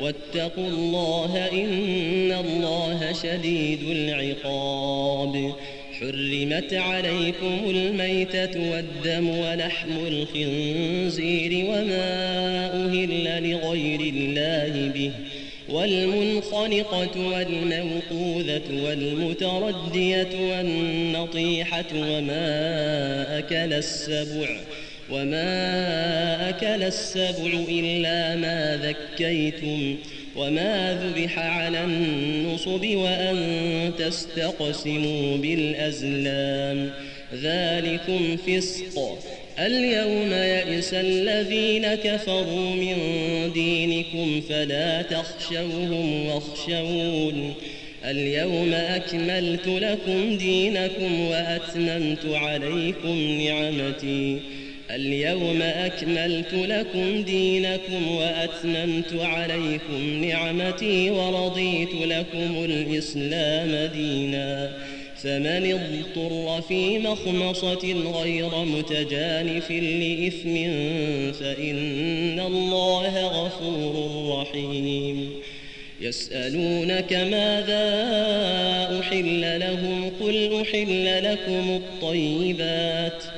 واتقوا الله إن الله شديد العقاب. حرمت عليكم الميتة والدم ولحم الخنزير وما أهل لغير الله به. والمنخنقة والموقوذة والمتردية والنطيحة وما أكل السبع. وما أكل السبع إلا ما ذكيتم وما ذبح على النصب وأن تستقسموا بالأزلام ذلكم فسق اليوم يئس الذين كفروا من دينكم فلا تخشوهم واخشون اليوم أكملت لكم دينكم وأتممت عليكم نعمتي اليوم أكملت لكم دينكم وأتممت عليكم نعمتي ورضيت لكم الإسلام دينا. فمن اضطر في مخمصة غير متجانف لإثم فإن الله غفور رحيم. يسألونك ماذا أحل لهم؟ قل أحل لكم الطيبات ۖ.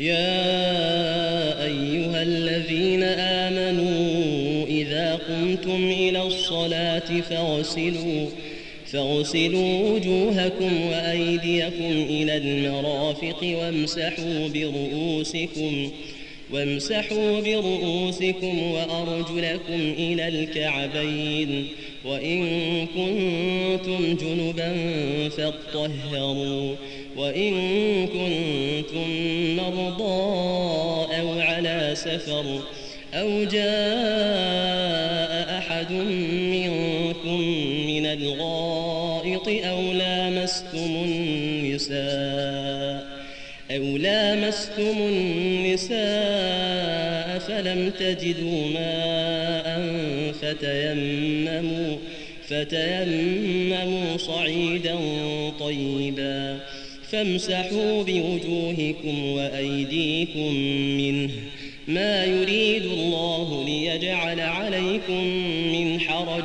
يا أيها الذين آمنوا إذا قمتم إلى الصلاة فاغسلوا فاغسلوا وجوهكم وأيديكم إلى المرافق وامسحوا برؤوسكم وامسحوا برؤوسكم وأرجلكم إلى الكعبين وإن كنتم جنبا فاطهروا وإن كنتم مرضى أو على سفر أو جاء أحد منكم من الغائط أو لامستم النساء أو لامستم النساء فلم تجدوا ماء فتيمموا فتيمموا صعيدا طيبا فامسحوا بوجوهكم وأيديكم منه. ما يريد الله ليجعل عليكم من حرج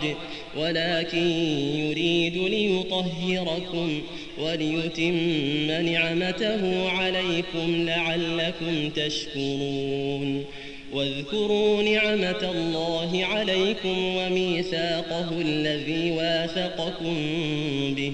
ولكن يريد ليطهركم وليتم نعمته عليكم لعلكم تشكرون. واذكروا نعمة الله عليكم وميثاقه الذي واثقكم به.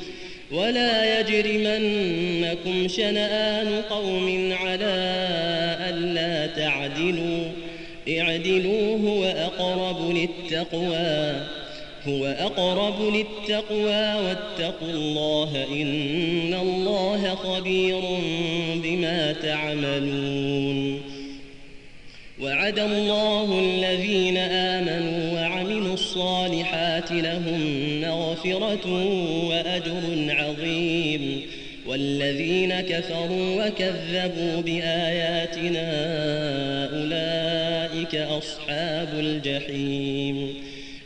ولا يجرمنكم شنآن قوم على ألا تعدلوا. اعدلوا هو أقرب للتقوى هو أقرب للتقوى واتقوا الله إن الله خبير بما تعملون. وعد الله الذين آمنوا الصالحات لهم مغفرة وأجر عظيم. والذين كفروا وكذبوا بآياتنا أولئك أصحاب الجحيم.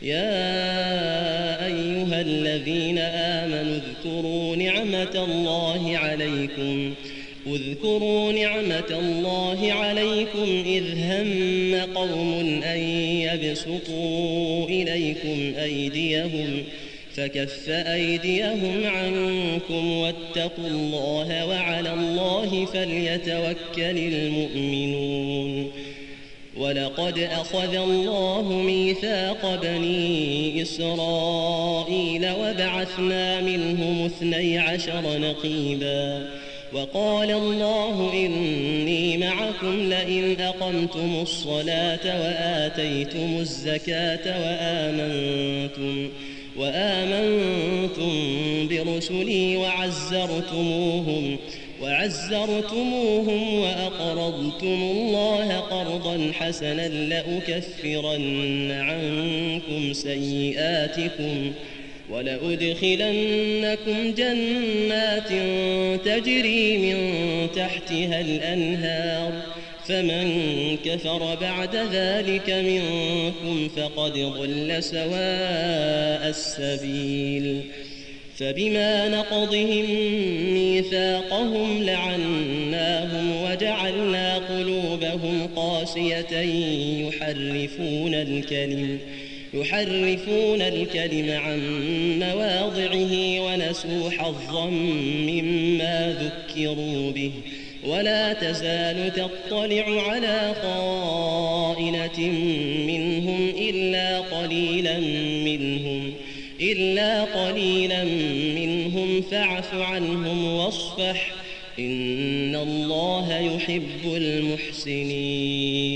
يا أيها الذين آمنوا اذكروا نعمة الله عليكم. اذكروا نعمة الله عليكم إذ هم قوم أن يبسطوا إليكم أيديهم فكف أيديهم عنكم واتقوا الله وعلى الله فليتوكل المؤمنون ولقد أخذ الله ميثاق بني إسرائيل وبعثنا منهم اثني عشر نقيبا وقال الله إني معكم لئن أقمتم الصلاة وآتيتم الزكاة وآمنتم وآمنتم برسلي وعزرتموهم وعزرتموهم وأقرضتم الله قرضا حسنا لأكفرن عنكم سيئاتكم ولأدخلنكم جنات تجري من تحتها الأنهار فمن كفر بعد ذلك منكم فقد ضل سواء السبيل فبما نقضهم ميثاقهم لعناهم وجعلنا قلوبهم قاسية يحرفون الكلم يحرفون الكلم عن مواضعه ونسوا حظا مما ذكروا به. ولا تزال تطلع على خائنة منهم إلا قليلا منهم إلا قليلا منهم فاعف عنهم واصفح. إن الله يحب المحسنين.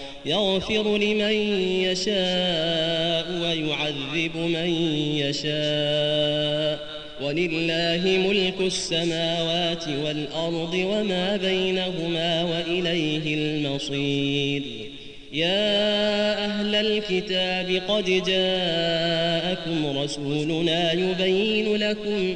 يغفر لمن يشاء ويعذب من يشاء. ولله ملك السماوات والأرض وما بينهما وإليه المصير. يا أهل الكتاب قد جاءكم رسولنا يبين لكم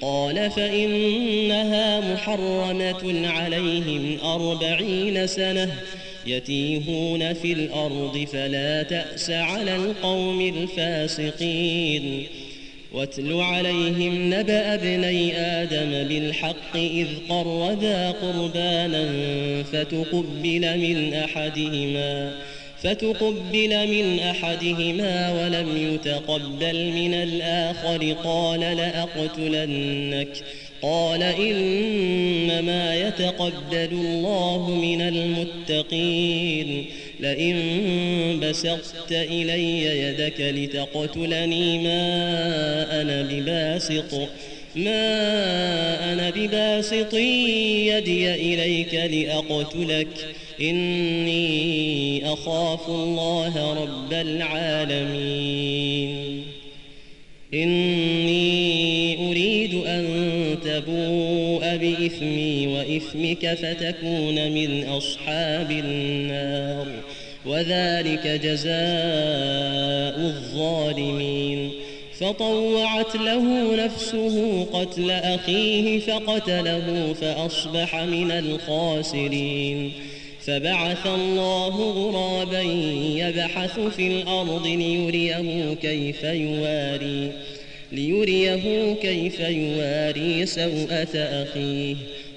قال فإنها محرمة عليهم أربعين سنة يتيهون في الأرض فلا تأس على القوم الفاسقين. واتل عليهم نبأ ابني آدم بالحق إذ قربا قربانا فتقبل من أحدهما. فتقبل من أحدهما ولم يتقبل من الآخر قال لأقتلنك. قال إنما يتقبل الله من المتقين. لئن بسطت إلي يدك لتقتلني ما أنا بباسط ما أنا بباسط يدي إليك لأقتلك. إني أخاف الله رب العالمين. إني أريد أن تبوء بإثمي وإثمك فتكون من أصحاب النار وذلك جزاء الظالمين. فطوعت له نفسه قتل أخيه فقتله فأصبح من الخاسرين. فبعث الله غرابا يبحث في الأرض ليريه كيف يواري ليريه كيف يواري سوءة أخيه.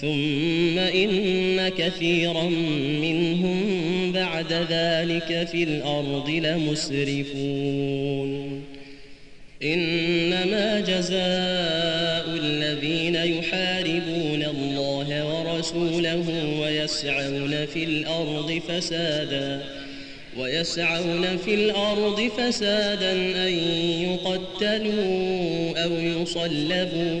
ثم إن كثيرا منهم بعد ذلك في الأرض لمسرفون. إنما جزاء الذين يحاربون الله ورسوله ويسعون في الأرض فسادا ويسعون في الأرض فسادا أن يقتلوا أو يصلبوا.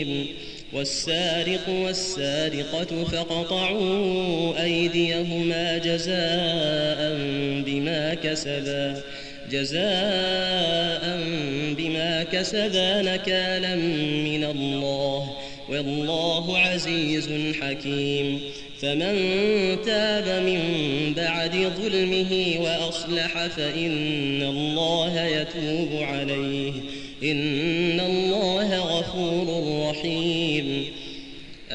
والسارق والسارقة فقطعوا أيديهما جزاء بما كسبا جزاء بما كسبا نكالا من الله والله عزيز حكيم. فمن تاب من بعد ظلمه وأصلح فإن الله يتوب عليه إن الله غفور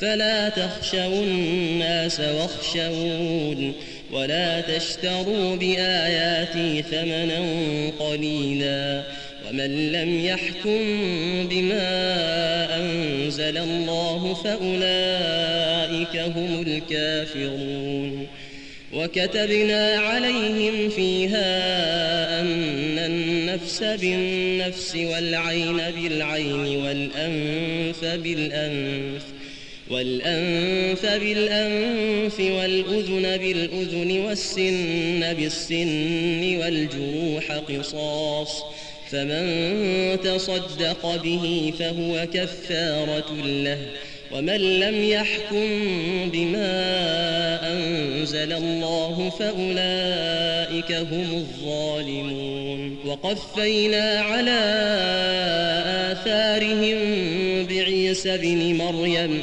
فلا تخشوا الناس واخشون ولا تشتروا بآياتي ثمنا قليلا ومن لم يحكم بما أنزل الله فأولئك هم الكافرون وكتبنا عليهم فيها أن النفس بالنفس والعين بالعين والأنف بالأنف والأنف بالأنف والأذن بالأذن والسن بالسن والجروح قصاص فمن تصدق به فهو كفارة له ومن لم يحكم بما أنزل الله فأولئك هم الظالمون وقفينا على آثارهم بعيسى بن مريم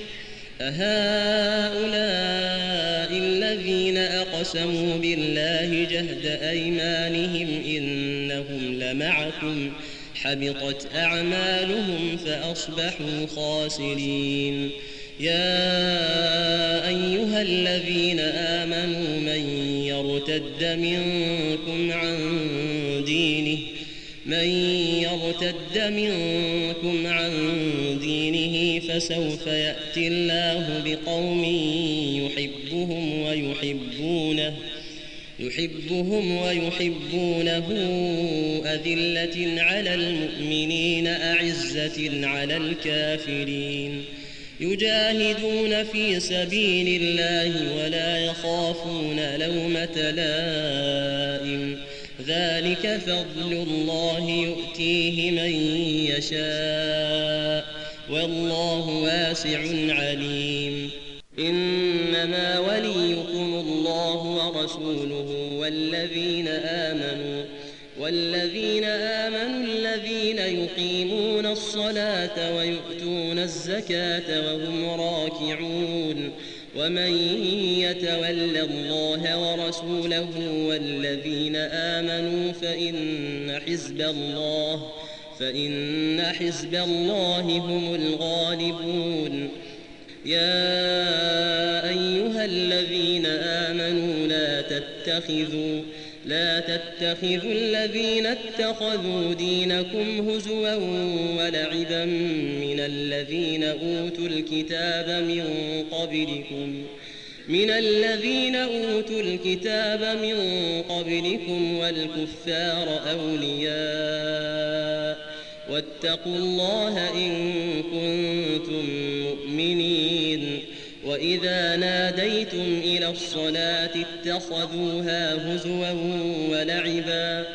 أهؤلاء الذين أقسموا بالله جهد أيمانهم إنهم لمعكم. حبطت أعمالهم فأصبحوا خاسرين. يا أيها الذين آمنوا من يرتد منكم عن دينه من يرتد منكم عن فسوف يأتي الله بقوم يحبهم ويحبونه يحبهم ويحبونه أذلة على المؤمنين أعزة على الكافرين. يجاهدون في سبيل الله ولا يخافون لومة لائم. ذلك فضل الله يؤتيه من يشاء. والله واسع عليم. إنما وليكم الله ورسوله والذين آمنوا والذين آمنوا الذين يقيمون الصلاة ويؤتون الزكاة وهم راكعون. ومن يتول الله ورسوله والذين آمنوا فإن حزب الله فإن حزب الله هم الغالبون. يا أيها الذين آمنوا لا تتخذوا لا تتخذوا الذين اتخذوا دينكم هزوا ولعبا من الذين أوتوا الكتاب من قبلكم. من الذين أوتوا الكتاب من قبلكم والكفار أولياء. واتقوا الله إن كنتم مؤمنين. وإذا ناديتم إلى الصلاة اتخذوها هزوا ولعبا.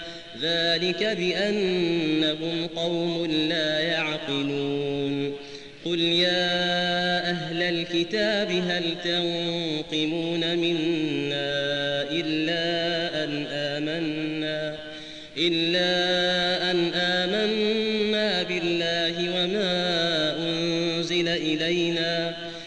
ذلك بأنهم قوم لا يعقلون. قل يا أهل الكتاب هل تنقمون منا إلا أن آمنا إلا أن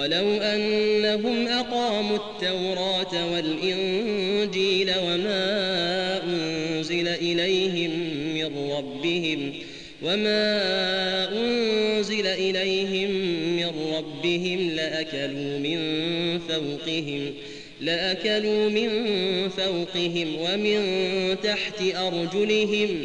ولو أنهم أقاموا التوراة والإنجيل وما أنزل إليهم من ربهم وما أنزل إليهم من ربهم لأكلوا من فوقهم لأكلوا من فوقهم ومن تحت أرجلهم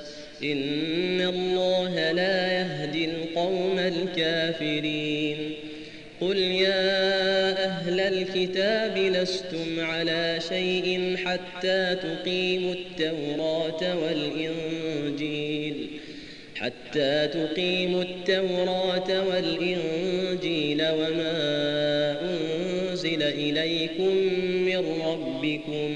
إن الله لا يهدي القوم الكافرين. قل يا أهل الكتاب لستم على شيء حتى تقيموا التوراة والإنجيل. حتى تقيموا التوراة والإنجيل وما أنزل إليكم من ربكم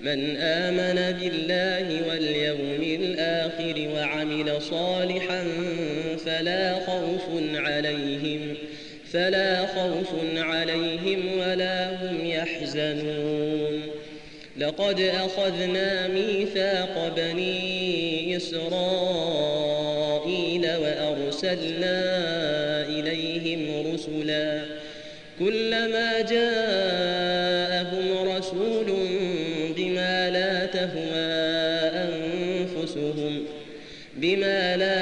من آمن بالله واليوم الآخر وعمل صالحا فلا خوف عليهم فلا خوف عليهم ولا هم يحزنون. لقد أخذنا ميثاق بني إسرائيل وأرسلنا إليهم رسلا كلما جاءهم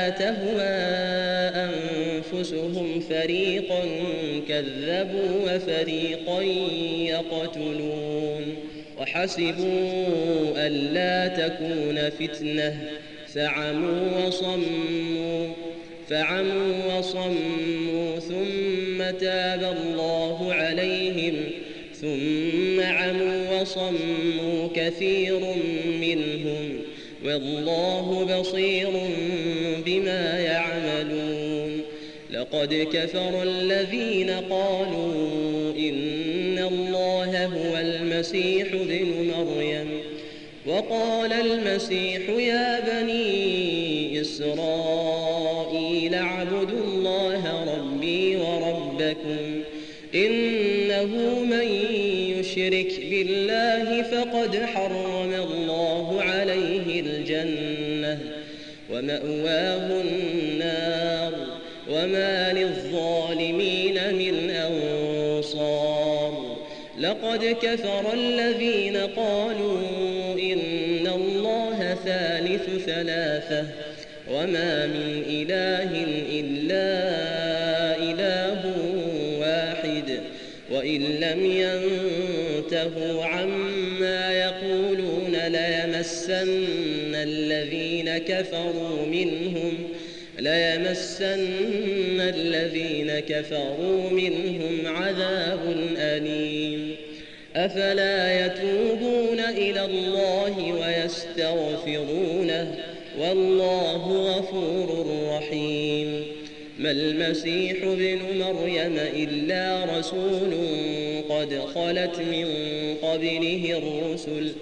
لا تهوى أنفسهم فريقا كذبوا وفريقا يقتلون وحسبوا ألا تكون فتنة فعموا وصموا فعموا وصموا ثم تاب الله عليهم ثم عموا وصموا كثير منهم والله بصير بما يعملون. لقد كفر الذين قالوا إن الله هو المسيح ابن مريم. وقال المسيح يا بني إسرائيل اعبدوا الله ربي وربكم. إنه من يشرك بالله فقد حرم. ومأواه النار وما للظالمين من أنصار. لقد كفر الذين قالوا إن الله ثالث ثلاثة وما من إله إلا إله واحد وإن لم ينتهوا عما يقولون ليمسن الذين كفروا منهم ليمسن الذين كفروا منهم عذاب أليم. أفلا يتوبون إلى الله ويستغفرونه؟ والله غفور رحيم. ما المسيح ابن مريم إلا رسول قد خلت من قبله الرسل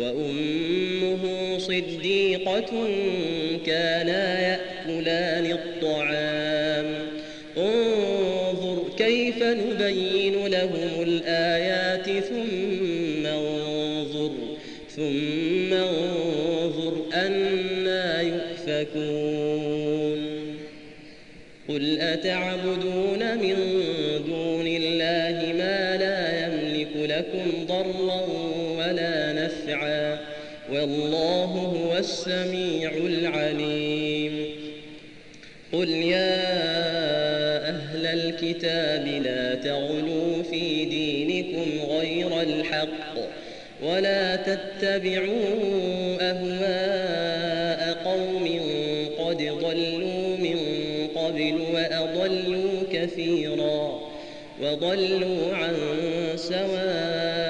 وأمه صديقة كانا يأكلان الطعام. انظر كيف نبين لهم الآيات ثم انظر ثم انظر أنا يؤفكون. قل أتعبدون من دون الله ما لا يملك لكم ضرا والله هو السميع العليم. قل يا أهل الكتاب لا تغلوا في دينكم غير الحق ولا تتبعوا أهواء قوم قد ضلوا من قبل وأضلوا كثيرا وضلوا عن سواء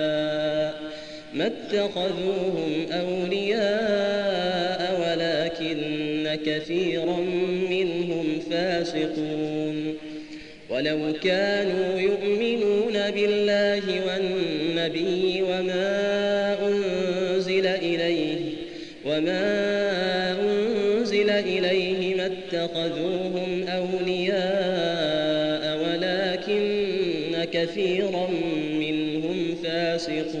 ما اتخذوهم أولياء ولكن كثيرا منهم فاسقون. ولو كانوا يؤمنون بالله والنبي وما أنزل إليه وما أنزل إليه ما اتخذوهم أولياء ولكن كثيرا منهم فاسقون.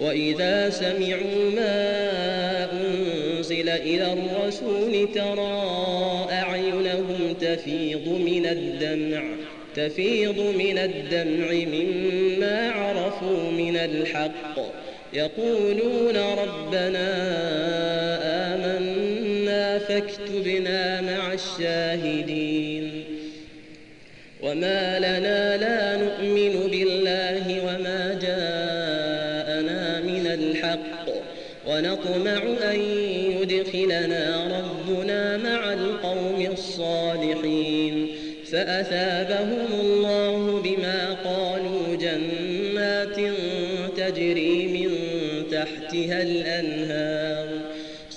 وإذا سمعوا ما أنزل إلى الرسول ترى أعينهم تفيض من الدمع تفيض من الدمع مما عرفوا من الحق. يقولون ربنا آمنا فاكتبنا مع الشاهدين. وما لنا لا نؤمن بالله ونطمع أن يدخلنا ربنا مع القوم الصالحين. فأثابهم الله بما قالوا جنات تجري من تحتها الأنهار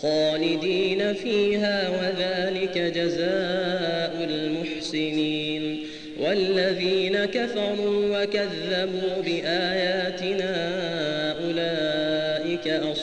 خالدين فيها وذلك جزاء المحسنين. والذين كفروا وكذبوا بآياتنا أولئك أصحاب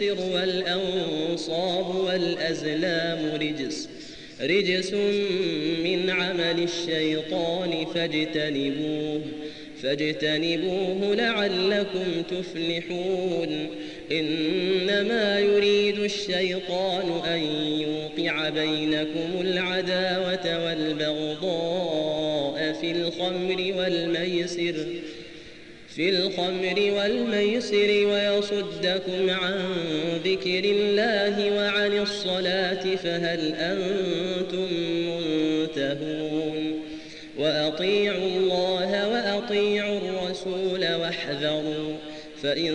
والميسر والأنصاب والأزلام رجس رجس من عمل الشيطان فاجتنبوه فاجتنبوه لعلكم تفلحون. إنما يريد الشيطان أن يوقع بينكم العداوة والبغضاء في الخمر والميسر. في الخمر والميسر ويصدكم عن ذكر الله وعن الصلاة فهل أنتم منتهون وأطيعوا الله وأطيعوا الرسول واحذروا فإن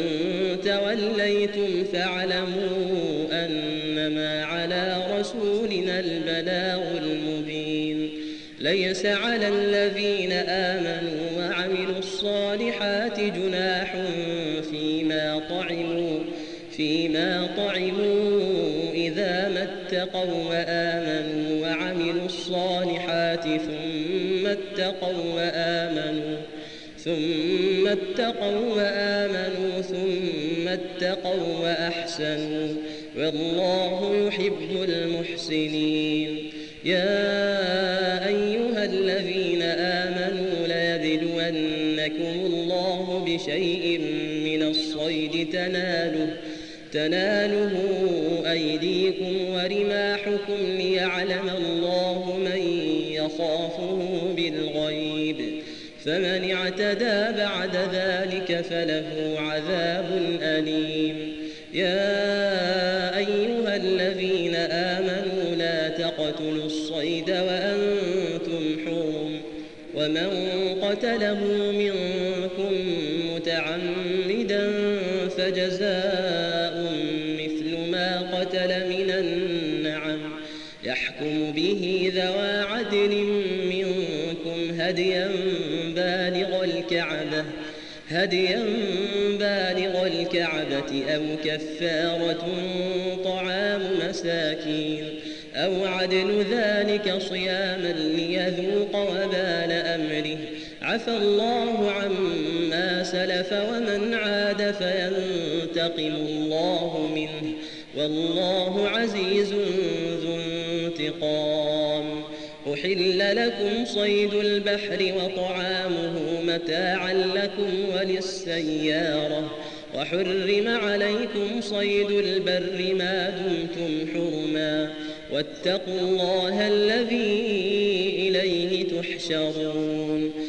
توليتم فاعلموا أنما على رسولنا البلاغ المبين ليس على الذين آمنوا الصالحات جناح فيما طعموا فيما طعموا إذا ما اتقوا وآمنوا وعملوا الصالحات ثم اتقوا وآمنوا ثم اتقوا وآمنوا ثم اتقوا وأحسنوا والله يحب المحسنين. يا بشيء من الصيد تناله تناله أيديكم ورماحكم ليعلم الله من يخافه بالغيب. فمن اعتدى بعد ذلك فله عذاب أليم. يا أيها الذين آمنوا لا تقتلوا الصيد وأنتم حرم ومن قتله منكم فجزاء مثل ما قتل من النعم. يحكم به ذوى عدل منكم هديا بالغ الكعبة هديا بالغ الكعبة أو كفارة طعام مساكين أو عدل ذلك صياما ليذوق وبال أمره. عفى الله عما سلف ومن عاد فينتقم الله منه والله عزيز ذو انتقام. أحل لكم صيد البحر وطعامه متاعا لكم وللسيارة. وحرم عليكم صيد البر ما دمتم حرما. واتقوا الله الذي إليه تحشرون.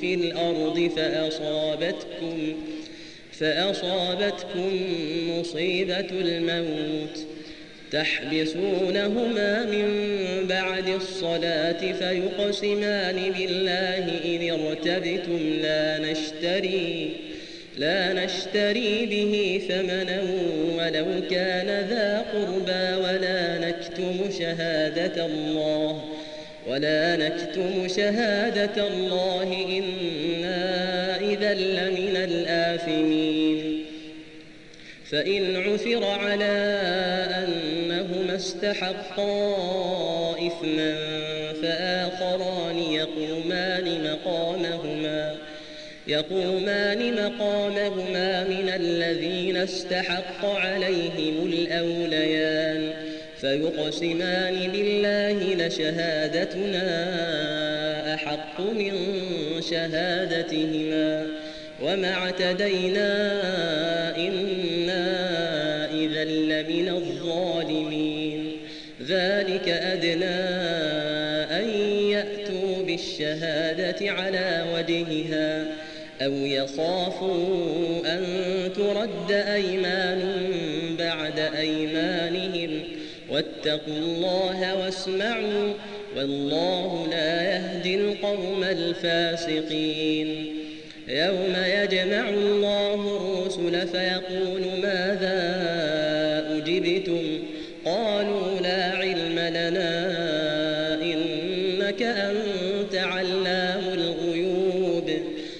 في الأرض فأصابتكم فأصابتكم مصيبة الموت تحبسونهما من بعد الصلاة فيقسمان بالله إن ارتبتم لا نشتري لا نشتري به ثمنا ولو كان ذا قربى ولا نكتم شهادة الله ولا نكتم شهادة الله إنا إذا لمن الآثمين فإن عثر على أنهما استحقا إثما فآخران يقومان مقامهما يقومان مقامهما من الذين استحق عليهم الأوليان فيقسمان بالله لشهادتنا أحق من شهادتهما وما اعتدينا إنا إذا لمن الظالمين. ذلك أدنى أن يأتوا بالشهادة على وجهها أو يخافوا أن ترد أيمان بعد أيمانهم واتقوا الله واسمعوا والله لا يهدي القوم الفاسقين. يوم يجمع الله الرسل فيقول ماذا أجبتم؟ قالوا لا علم لنا.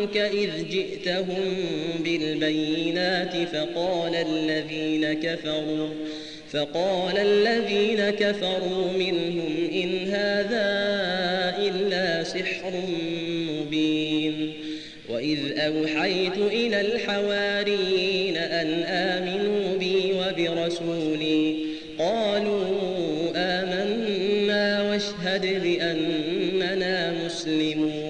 عنك إذ جئتهم بالبينات فقال الذين كفروا فقال الذين كفروا منهم إن هذا إلا سحر مبين. وإذ أوحيت إلى الحواريين أن آمنوا بي وبرسولي قالوا آمنا واشهد بأننا مسلمون.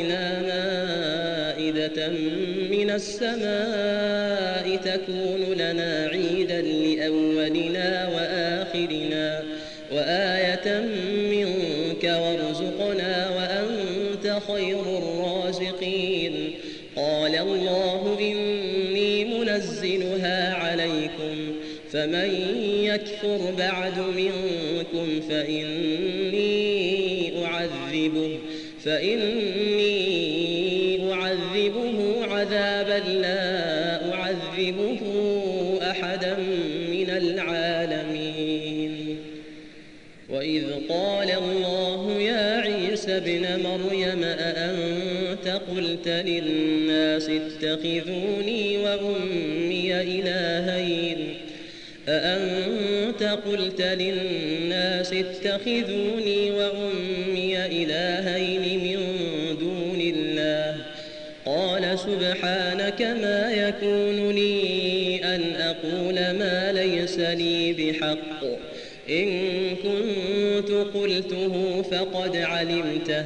من السماء تكون لنا عيدا لأولنا وآخرنا وآية منك وارزقنا وأنت خير الرازقين قال الله إني منزلها عليكم فمن يكفر بعد منكم فإني أعذبه فإني للناس اتخذوني وأمي إلهين أأنت قلت للناس اتخذوني وأمي إلهين من دون الله قال سبحانك ما يكون لي أن أقول ما ليس لي بحق إن كنت قلته فقد علمته